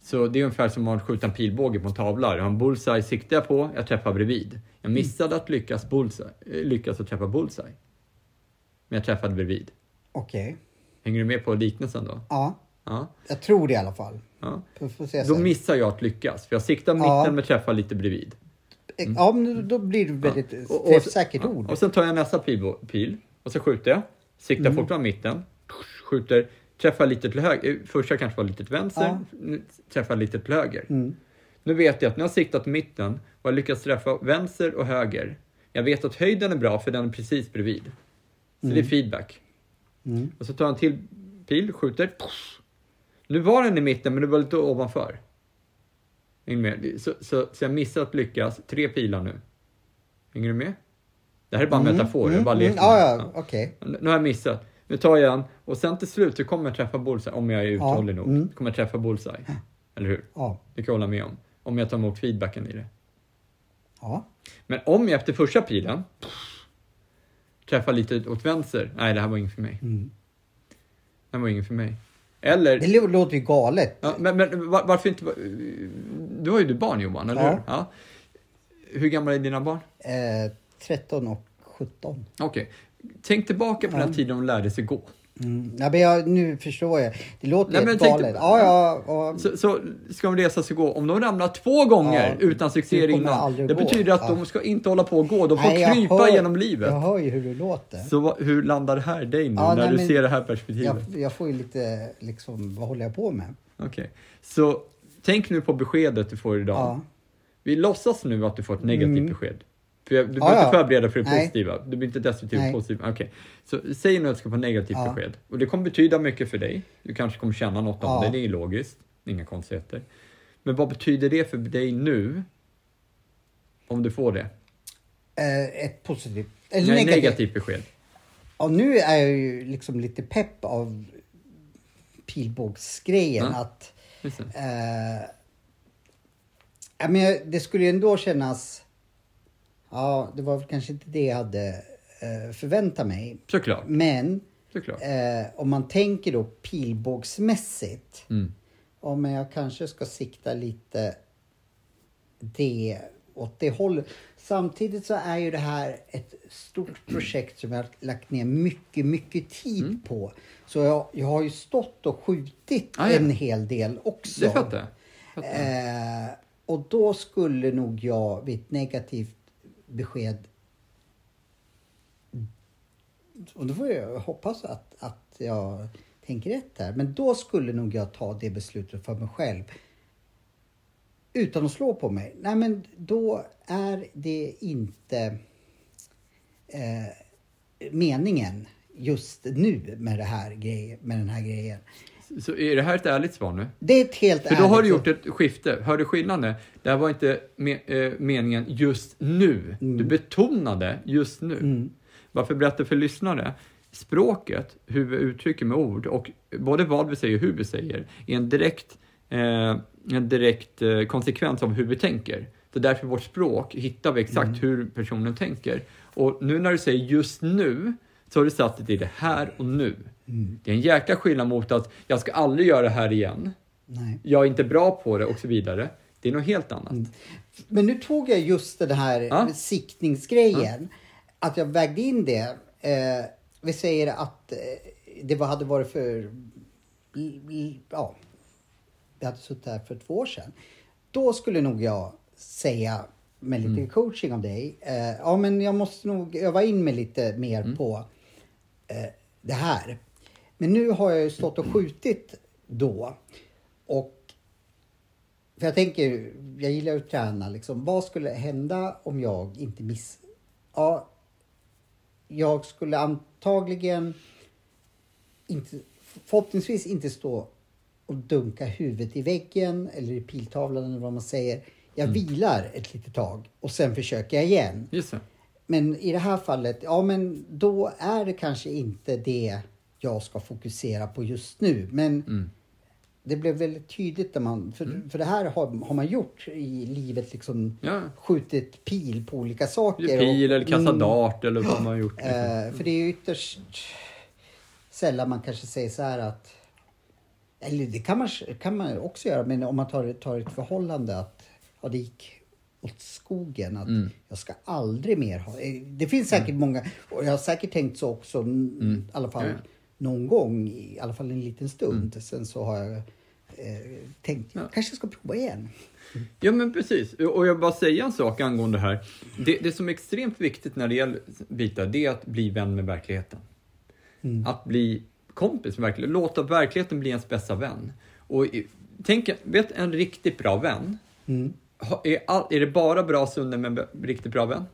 Så det är ungefär som att skjuta en pilbåge på en tavla. Jag har en bullseye siktar jag på, jag träffar bredvid. Jag missade att lyckas, bullseye, eh, lyckas att träffa bullseye. Men jag träffade bredvid. Okej. Hänger du med på liknelsen då? Ja, Ja. jag tror det i alla fall. ja. Får, se Då sen. missar jag att lyckas. För jag siktar mitten Ja. men träffar lite bredvid. Ja, men då blir det väldigt Och- och- träffsäkert ja. ord. Och sen tar jag nästa pil, pil och så skjuter jag. Siktar Mm. fortfarande mitten. Skjuter, träffar lite till höger. Första kanske var lite till vänster. Ja. Mm. Träffar lite till höger. Nu vet jag att när jag har siktat mitten och jag lyckats träffa vänster och höger. Jag vet att höjden är bra för den är precis bredvid. Så det är feedback. Mm. Och så tar en till pil, skjuter. Puff. Nu var den i mitten men det var lite ovanför. Du? Så, så, så jag missar att lyckas. Tre pilar nu. Hänger du med? Det här är bara en metafor. jag bara Mm, leker ja, med. ja, okej. Nu har jag missat. Nu tar jag en och sen till slut så kommer jag träffa bullseye. Om jag är uthållig nog. mm. kommer jag träffa bullseye. Eller hur? Ja. Det kan jag hålla med om. Om jag tar emot feedbacken i det. ja. Men om jag efter första pilen träffar lite åt vänster. Nej, det här var inget för mig. Mm. Det här var inget för mig. Eller... Det lå- låter ju galet. Ja, men, men var, varför inte... Du har ju du barn Johan, eller Ja. hur? Ja. Hur gamla är dina barn? Eh, 13 och 17. Okej. Tänk tillbaka på den tiden de lärde sig gå. Mm. Ja, men jag, nu förstår jag. Det låter Nej, helt galet. Ja, ja, ja. Så, så ska de resa sig gå. Om de ramlar två gånger Ja, utan succé det kommer innan. Det gå. betyder att de ska inte hålla på och gå. De får Nej, krypa hör- genom livet. Jag hör ju hur det låter. Så hur landar det här dig nu när nej, du men ser det här perspektivet? Jag, jag får ju lite, liksom, vad håller jag på med? Okej. Så tänk nu på beskedet du får idag. Vi låtsas nu att du får ett negativt Mm. besked. För jag, du Ja, behöver inte ja. förbereda för det Nej. positiva. Du blir inte destruktivt Nej. positiv. Okej. Så säg nu att du ska få negativt Ja. besked. Och det kommer betyda mycket för dig. Du kanske kommer känna något om Ja. det. Det är logiskt. Inga konstigheter. Men vad betyder det för dig nu? Om du får det? Eh, ett positivt. Eller Nej, negativt. negativt besked. Ja, nu är jag ju liksom lite pepp av pilbågsgrejen. Ja. Att, eh, ja, men det skulle ju ändå kännas... Ja, det var väl kanske inte det jag hade eh, förväntat mig. Såklart. Men Såklart. eh, om man tänker då pilbågsmässigt. Mm. Men jag kanske ska sikta lite det åt det hållet. Samtidigt så är ju det här ett stort projekt som jag har lagt ner mycket, mycket tid Mm. på. Så jag, jag har ju stått och skjutit Ah, ja. en hel del också. Det. Fattar jag. Eh, och då skulle nog jag vid ett negativt besked och då får jag hoppas att, att jag tänker rätt där. Men då skulle nog jag ta det beslutet för mig själv. Utan att slå på mig. Nej men då är det inte eh, meningen just nu med, det här grej, med den här grejen. Så är det här ett ärligt svar nu? Det är ett helt För då har du ärligt- gjort ett skifte. Hör du skillnaden? Det här var inte me eh, meningen just nu. Du betonade just nu. Varför berättar för lyssnare? Språket, hur vi uttrycker med ord och både vad vi säger och hur vi säger är en direkt, eh, en direkt eh, konsekvens av hur vi tänker. Så därför vårt språk hittar vi exakt hur personen tänker. Och nu när du säger just nu så har du satt det i det här och nu. Det är en jäkla skillnad mot att jag ska aldrig göra det här igen. Nej. Jag är inte bra på det och så vidare. Det är något helt annat. Men nu tog jag just den här Ja. siktningsgrejen. Att jag vägde in det. Eh, vi säger att eh, det hade varit för... Ja, vi hade suttit här för två år sedan. Då skulle nog jag säga med lite Mm. coaching av dig. Eh, ja, men jag måste nog öva in mig lite mer Mm. på eh, det här. Men nu har jag ju stått och skjutit då. Och för jag tänker, jag gillar ju att träna liksom. Vad skulle hända om jag inte miss... Ja, jag skulle antagligen inte, förhoppningsvis inte stå och dunka huvudet i väggen eller i piltavlan eller vad man säger. Jag vilar ett litet tag och sen försöker jag igen. Just det. Men i det här fallet, ja men då är det kanske inte det jag ska fokusera på just nu. Men Mm. det blev väldigt tydligt när man, för, för det här har, har man gjort i livet liksom. Ja. Skjutit pil på olika saker. Pil och- eller kasta Mm. dart eller vad man har gjort. Eh, för det är ytterst sällan man kanske säger så här att Eller det kan man, kan man också göra, men om man tar, tar ett förhållande att ja, det gick åt skogen. Att Mm. jag ska aldrig mer ha... eh, Det finns säkert många, och jag har säkert tänkt så också, mm. i alla fall Ja, ja. någon gång, i alla fall en liten stund. Mm. Sen så har jag eh, tänkt, kanske jag ska prova igen. Ja men precis, och jag bara säga en sak angående det här. Det, det som är extremt viktigt när det gäller bitar, det är att bli vän med verkligheten. Att bli kompis med verkligheten, låta verkligheten bli ens bästa vän. Och tänk, vet en riktigt bra vän, Mm. Är, all, är det bara bra stunder med en riktigt bra vän?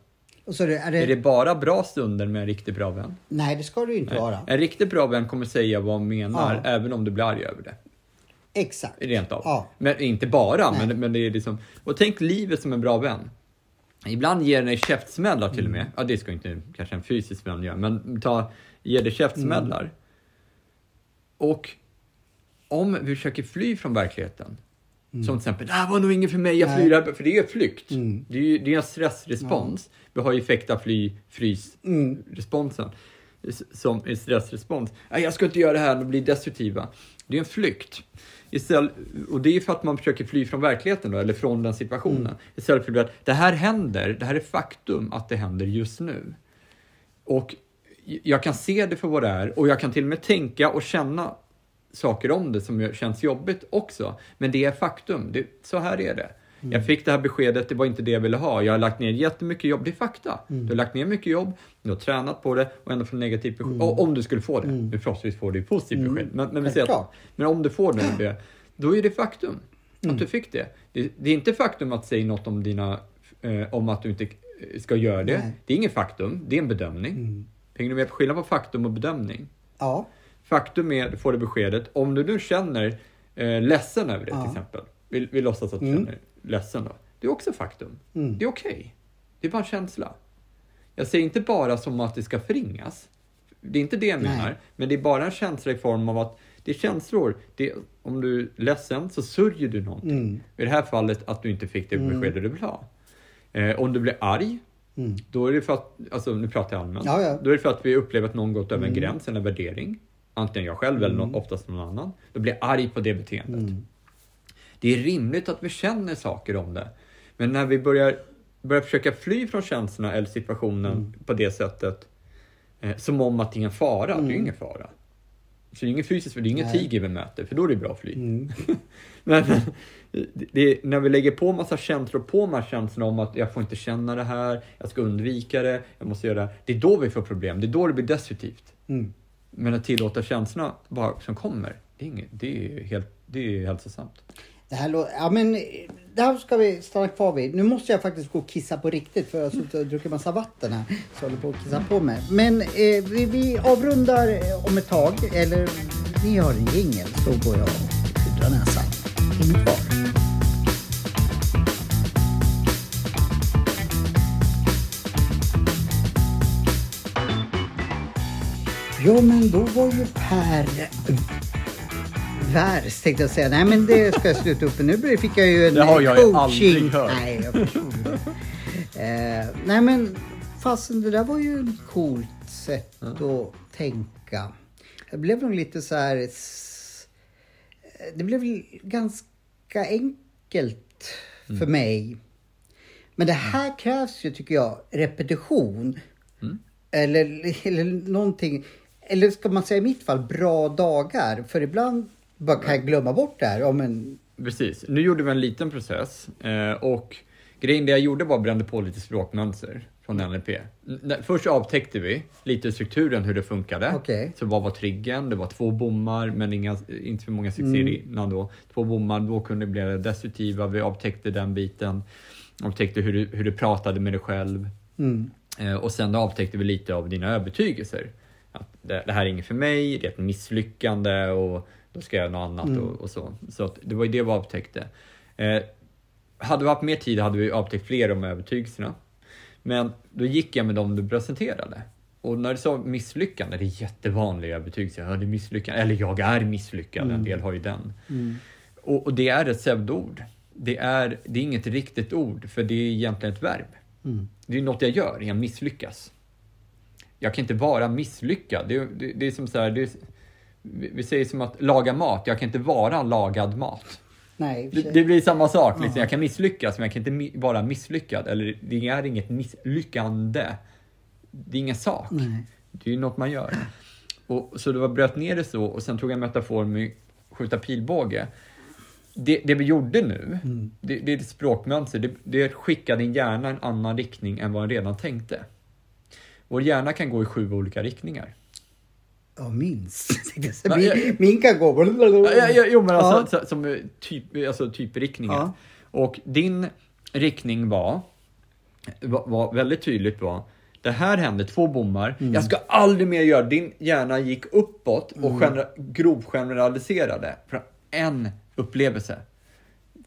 Är det, är det, Är det bara bra stunder med en riktigt bra vän? Nej, det ska det ju inte vara. En riktigt bra vän kommer säga vad han menar, Ja. även om du blir arg över det. Exakt. Rent av. Ja. Men inte bara, Nej. men, men det är liksom... Och tänk livet som en bra vän. Ibland ger den dig käftsmällar till och med. Mm. Ja, det ska inte kanske en fysisk vän göra, men ta, ge dig käftsmällar. Mm. Och om vi försöker fly från verkligheten, som till exempel det här var nog inget för mig, jag Mm. Flyr här", för det är ju flykt. Mm. Det är ju det är en stressrespons. Vi har ju effekta fly, frys, Mm. som är stressrespons. Jag ska inte göra det här, de blir destruktiva. Det är en flykt. Istället, och det är för att man försöker fly från verkligheten då, eller från den situationen. Mm. Istället för att det här händer, det här är faktum att det händer just nu. Och jag kan se det för vad det är och jag kan till och med tänka och känna saker om det som känns jobbigt också. Men det är faktum, det, så här är det. Jag fick det här beskedet, det var inte det jag ville ha. Jag har lagt ner jättemycket jobb, det är fakta. Du har lagt ner mycket jobb, du har tränat på det och ändå får negativt besked. Och om du skulle få det, nu förhoppningsvis får du positivt besked. Men, men, vi säger att, men om du får det, då är det faktum att du fick det. det. Det är inte faktum att säga något om, dina, eh, om att du inte eh, ska göra det. Nej. Det är inget faktum, det är en bedömning. Hänger du med på skillnaden på faktum och bedömning? Ja. Faktum är, du får det beskedet, om du nu känner eh, ledsen över det Ja. till exempel. Vi, vi låtsas att du Mm. känner ledsen då. Det är också faktum. Mm. Det är okej. Det är bara en känsla. Jag säger inte bara som att det ska förringas. Det är inte det jag Nej. menar. Men det är bara en känsla i form av att det är känslor. Det om du är ledsen så sörjer du någonting. Mm. I det här fallet att du inte fick det beskedet du vill ha. Eh, om du blir arg, Mm. då är det för att, alltså nu pratar jag allmänt. Ja, ja. Då är det för att vi upplever att någon gått över en Mm. gräns eller värdering. Antingen jag själv eller någon, oftast någon annan. Då blir jag arg på det beteendet. Mm. Det är rimligt att vi känner saker om det. Men när vi börjar, börjar försöka fly från känslorna eller situationen Mm. på det sättet, eh, som om att det är en fara. Det är ju ingen fara. Så det är ingen fysisk, det är ingen Nej. tiger vi möter, för då är det bra att fly. Mm. Men det, när vi lägger på massa känslor på de här känslorna om att jag får inte känna det här, jag ska undvika det, jag måste göra det. Det är då vi får problem, det är då det blir destruktivt. Mm. Men att tillåta känslorna bara som kommer, det är, inget, det är, helt, det är hälsosamt. Det här, ja, men, eh, det här ska vi stanna kvar vid. Nu måste jag faktiskt gå och kissa på riktigt för jag har suttit och druckit massa vatten här. Så jag håller på att kissa på mig. Men eh, vi, vi avrundar eh, om ett tag. Eller ni har en jingel så går jag och pudrar näsan. Häng kvar. Ja men då var ju Per Vers tänkte jag säga. Nej men det ska jag sluta upp med. Nu fick jag ju en Det har jag coaching. aldrig hört. Nej, jag förstod det. eh, nej men fasen det där var ju ett coolt sätt att tänka. Det blev nog lite så här... Det blev ganska enkelt för mig. Men det här krävs ju tycker jag repetition. Eller, eller någonting. Eller ska man säga i mitt fall bra dagar. För ibland bara kan jag glömma bort det här. Ja, men, Precis. Nu gjorde vi en liten process eh, och grejen det jag gjorde var att brände på lite språkmönster från NLP. Först avtäckte vi lite strukturen, hur det funkade. Okej. Så vad var triggern? Det var två bommar, men inga, inte för många succéer innan då. Två bommar, då kunde det bli det destruktiva. Vi avtäckte den biten. Avtäckte hur du, hur du pratade med dig själv. mm, Eh, och sen avtäckte vi lite av dina övertygelser. Att det, det här är inget för mig, det är ett misslyckande och då ska jag göra något annat och, och så. Så att det var ju det vi avtäckte. Eh, hade vi haft mer tid hade vi avtäckt fler av övertygelserna. Men då gick jag med dem du presenterade. Och när du sa misslyckande, det är jättevanliga övertygelser. Ja, det är misslyckande. Eller jag är misslyckad, en del har ju den. Och, och det är ett pseudoord. Det är, det är inget riktigt ord, för det är egentligen ett verb. Det är något jag gör, jag misslyckas. Jag kan inte vara misslyckad. Det, det, det är som så här, är, vi, säger som att laga mat, jag kan inte vara lagad mat. Nej, i Det, det blir samma sak, liksom. jag kan misslyckas men jag kan inte mi- vara misslyckad. Eller det är inget misslyckande. Det är ingen sak. Nej. Det är ju något man gör. Och, så det var bröt ner det så och sen tog jag en metafor med skjuta pilbåge. Det, det vi gjorde nu, Mm. det, det är ett språkmönster. Det, det skickar din hjärna en annan riktning än vad den redan tänkte. Vår hjärna kan gå i sju olika riktningar. Ja, minst. Ja, min, ja. min kan gå... Ja, ja, ja, jo, men Ja. alltså, så- som eh, typ, alltså typriktningen. Ja. Och din riktning var, var, väldigt tydligt var, det här hände, två bommar, Mm. jag ska aldrig mer göra Din hjärna gick uppåt och gener, grovgeneraliserade från en upplevelse.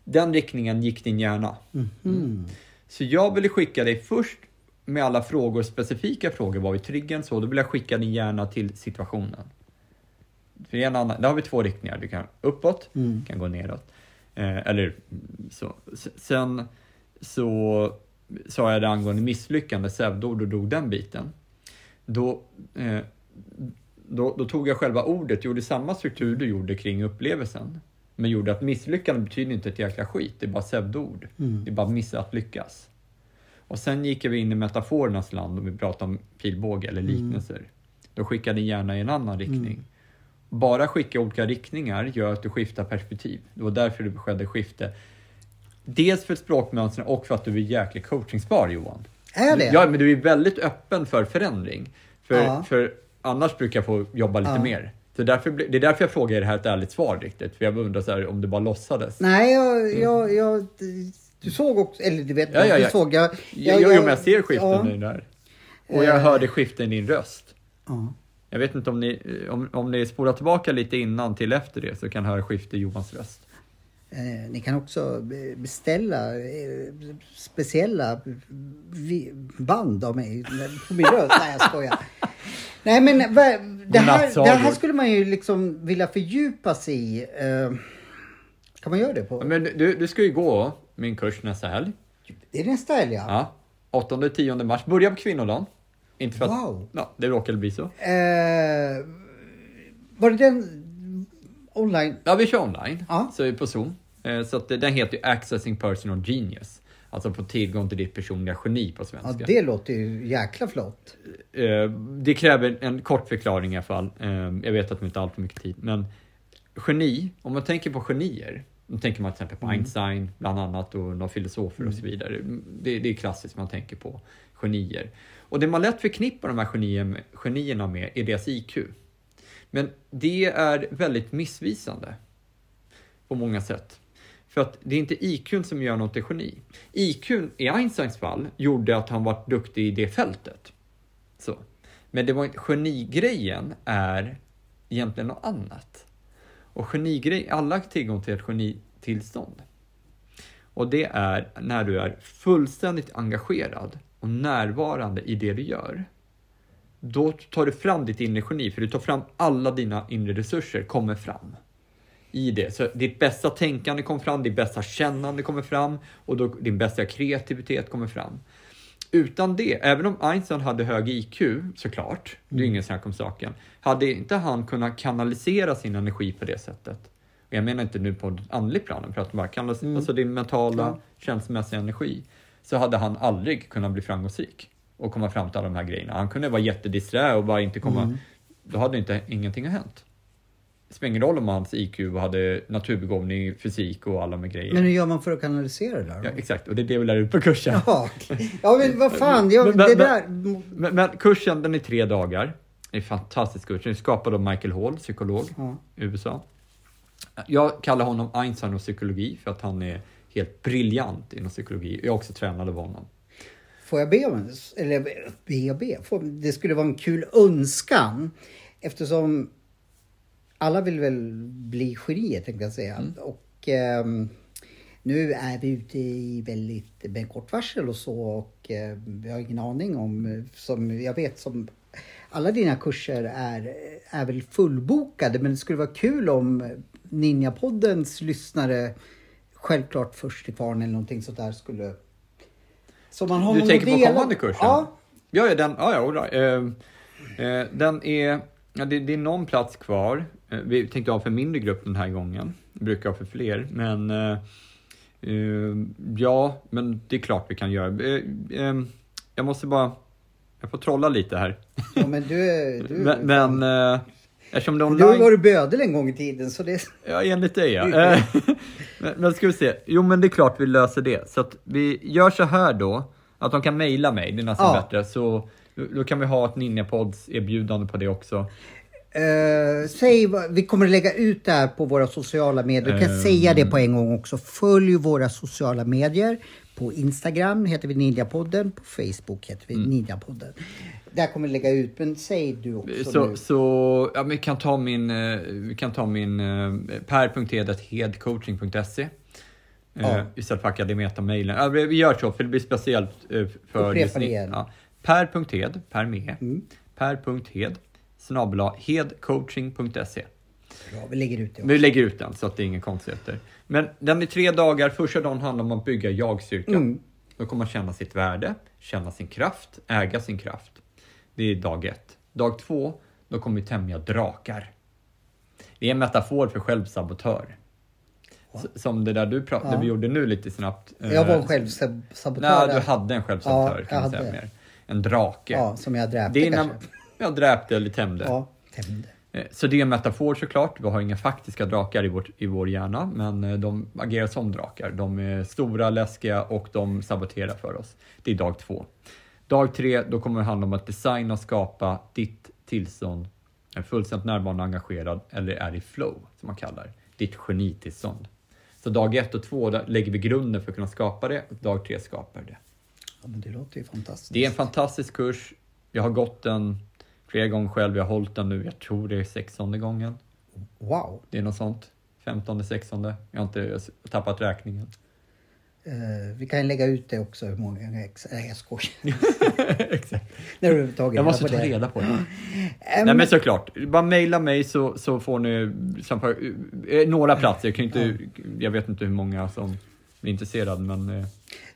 Den riktningen gick din hjärna. Mm. Så jag ville skicka dig först med alla frågor, specifika frågor, vad är triggern så? Då vill jag skicka din hjärna till situationen. För en annan, där har vi två riktningar, du kan uppåt, Mm. kan gå neråt. Eh, eller så. Sen så sa jag det angående misslyckande, pseudoord och drog den biten. Då, eh, då, då tog jag själva ordet, gjorde samma struktur du gjorde kring upplevelsen. Men gjorde att misslyckande betyder inte ett jäkla skit, det är bara pseudoord. Mm. Det är bara missa att lyckas. Och sen gick vi in i metaforernas land och vi pratade om pilbåge eller liknelser. Då skickade din hjärna i en annan riktning. Bara skicka olika riktningar gör att du skiftar perspektiv. Det var därför det skedde skifte. Dels för språkmönstren och för att du är jäkligt coachingbar Johan. Är det? Ja, men du är väldigt öppen för förändring. För, Ja. för annars brukar jag få jobba lite Ja. mer. Så därför, det är därför jag frågar det här ett ärligt svar riktigt. För jag undrar så här, om det bara låtsades. Nej, jag, jag, jag... Du såg också... Eller du vet, Ja, ja, du ja. såg... Jag, Jag, jag, jag, jag ser skiften ja. det där. Och jag Eh. hörde skiften i din röst. Ja. Jag vet inte om ni, om, om ni spolar tillbaka lite innan till efter det så kan höra skifte i Johans röst. Eh, ni kan också be- beställa eh, speciella band av mig på min röst. Nej, jag skojar. Nej, men va- det här, det här skulle man ju liksom vilja fördjupa sig i. Eh, kan man göra det på? Men du, du ska ju gå min kurs nästa helg. Det är nästa helg, ja. Ja. 8-10 mars. Börja på kvinnodagen. Inte för att, Wow. ja, det råkade bli så. Eh, var det den online? Ja, vi kör online. Ja. Så är vi på Zoom. Eh, Så att den heter ju Accessing Personal Genius. Alltså få tillgång till ditt personliga geni på Ja, svenska. det låter ju jäkla flott. Eh, det kräver en kort förklaring i alla fall. Eh, jag vet att det inte har allt för mycket tid. Men geni, om man tänker på genier. Då tänker man till exempel på Einstein bland annat och några filosofer och så vidare. Det, det är klassiskt man tänker på genier. Och det man lätt förknippar de här genier, genierna med är deras IQ. Men det är väldigt missvisande på många sätt. För att det är inte IQ som gör något till geni. IQ i Einsteins fall gjorde att han var duktig i det fältet. Så. Men det var inte, genigrejen är egentligen något annat. Och genigrej, alla har tillgång till ett genitillstånd. Och det är när du är fullständigt engagerad och närvarande i det du gör. Då tar du fram ditt inre geni, för du tar fram alla dina inre resurser, kommer fram i det. Så ditt bästa tänkande kommer fram, ditt bästa kännande kommer fram och då din bästa kreativitet kommer fram. Utan det, även om Einstein hade hög IQ såklart, det är ingen snack om saken, hade inte han kunnat kanalisera sin energi på det sättet. Och jag menar inte nu på ett andligt plan, att bara kanalisera, alltså din mentala, Ja. känslomässiga energi, så hade han aldrig kunnat bli framgångsrik och komma fram till alla de här grejerna. Han kunde vara jättedisträ och bara inte komma, då hade inte ingenting hänt. Spelar ingen roll om hans IQ hade naturbegåvning, fysik och alla de här grejerna. Men hur gör man för att kanalisera det där? Ja, exakt, och det är det vi lär ut på kursen. Ja, ja men vad fan. Jag, Men- det där... Men, men kursen den är tre dagar. Det är en fantastisk kurs. Den är skapad av Michael Hall, psykolog Ja. i USA. Jag kallar honom Einstein och psykologi för att han är helt briljant inom psykologi. Jag är också tränad av honom. Får jag be om en, eller be och be? Får, det skulle vara en kul önskan eftersom alla vill väl bli genier tänkte jag säga. Mm. Och ehm, nu är vi ute i väldigt med kort varsel och så och eh, vi har ingen aning om, eh, som jag vet som alla dina kurser är, är väl fullbokade men det skulle vara kul om Ninjapoddens lyssnare självklart först till kvarn eller någonting sånt där skulle så man har Du tänker på kommande kursen? Ja, Ja, den, ja, ja, all right. eh, eh, den är, ja, det, det är någon plats kvar. Eh, Vi tänkte ha för mindre grupp den här gången. Vi brukar ha för fler, men eh, ja, men det är klart vi kan göra. Eh, eh, jag måste bara, jag får trolla lite här. Ja, men du, du, Men, men eh, eftersom det är du har online... varit bödel en gång i tiden så det... Ja, enligt dig ja. Men, men ska vi se. Jo, men det är klart vi löser det. Så att vi gör så här då, att de kan mejla mig, det är nästan Ja. bättre. Så då, då kan vi ha ett Ninjapods erbjudande på det också. Eh, säg, vi kommer att lägga ut det här på våra sociala medier. Du kan säga det på en gång också. Följ våra sociala medier. På Instagram heter vi Ninjapodden. På Facebook heter vi Ninjapodden. Där kommer vi lägga ut, men säg du också Så, nu. så ja, vi kan ta min, eh, vi kan ta min eh, per.hedheadcoaching.se eh, Ja. istället för akademeta-mailen. Ja, vi gör så, för det blir speciellt eh, för Upprepa det igen. Ja. Per.hed, per med, Mm. per.hed, hedcoaching.se. Bra, vi lägger ut det också. Vi lägger ut den så att det är inga konstigheter. Men den är tre dagar. Första dagen handlar om att bygga jag-styrka. Mm. Då kommer man känna sitt värde, känna sin kraft, äga sin kraft. Det är dag ett. Dag två, då kommer vi tämja drakar. Det är en metafor för självsabotör. Som det där du pratade, Ja. vi gjorde nu lite snabbt. Jag var en Eh, självsabotör. Nej, du hade en självsabotör Ja, kan man säga mer. En drake. Ja, som jag dräpte när jag dräpte eller tämjde. Ja, tämjde. Eh, Så det är en metafor såklart. Vi har inga faktiska drakar i, vårt, i vår hjärna, men eh, de agerar som drakar. De är stora, läskiga och de saboterar för oss. Det är dag två. Dag tre, då kommer det handla om att designa och skapa ditt tillstånd, är fullständigt närvarande och engagerad, eller är i flow, som man kallar ditt genitillstånd. Så dag ett och två, där lägger vi grunden för att kunna skapa det, och dag tre skapar det. Ja, men det låter ju fantastiskt. Det är en fantastisk kurs. Jag har gått den flera gånger själv. Jag har hållit den nu, jag tror det är sextonde gången. Wow. Det är något sånt. Femtonde, sextonde. Jag har inte tappat räkningen. Eh, vi kan lägga ut det också hur många. Nej, jag skojar. Exakt. När du överhuvudtaget Jag måste ta det. reda på det. Ehm, Nej men såklart, bara mejla mig så, så får ni eh, några platser. Jag, kan inte, jag vet inte hur många som är intresserade men eh,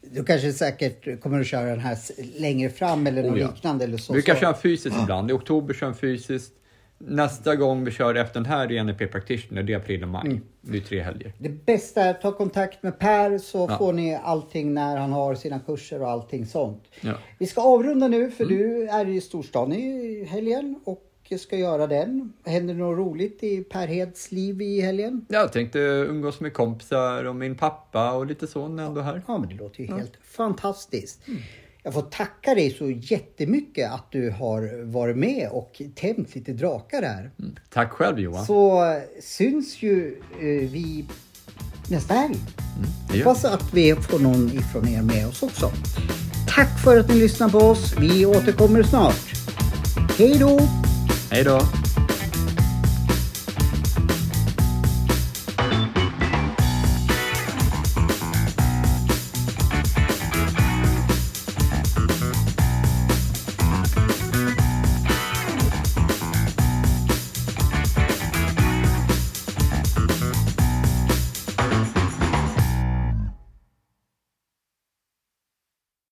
Du kanske säkert kommer att köra den här längre fram eller något Oh, ja. liknande eller så. vi brukar så. köra fysiskt ibland. I oktober kör vi fysiskt. Nästa gång vi kör efter den här är NLP Practitioner, det är april och maj. Mm. Det är tre helger. Det bästa är att ta kontakt med Per så Ja. får ni allting när han har sina kurser och allting sånt. Ja. Vi ska avrunda nu Mm. för du är i storstan i helgen och ska göra den. Händer det något roligt i Per Heds liv i helgen? Jag tänkte umgås med kompisar och min pappa och lite så när jag ändå är här. Ja, men det låter ju helt fantastiskt. Mm. Jag får tacka dig så jättemycket att du har varit med och tämt lite drakar här. Tack själv Johan. Så eh, syns ju eh, vi nästa helg. gör Hoppas att vi får någon ifrån er med oss också. Tack för att ni lyssnar på oss. Vi återkommer snart. Hej då! Hej då!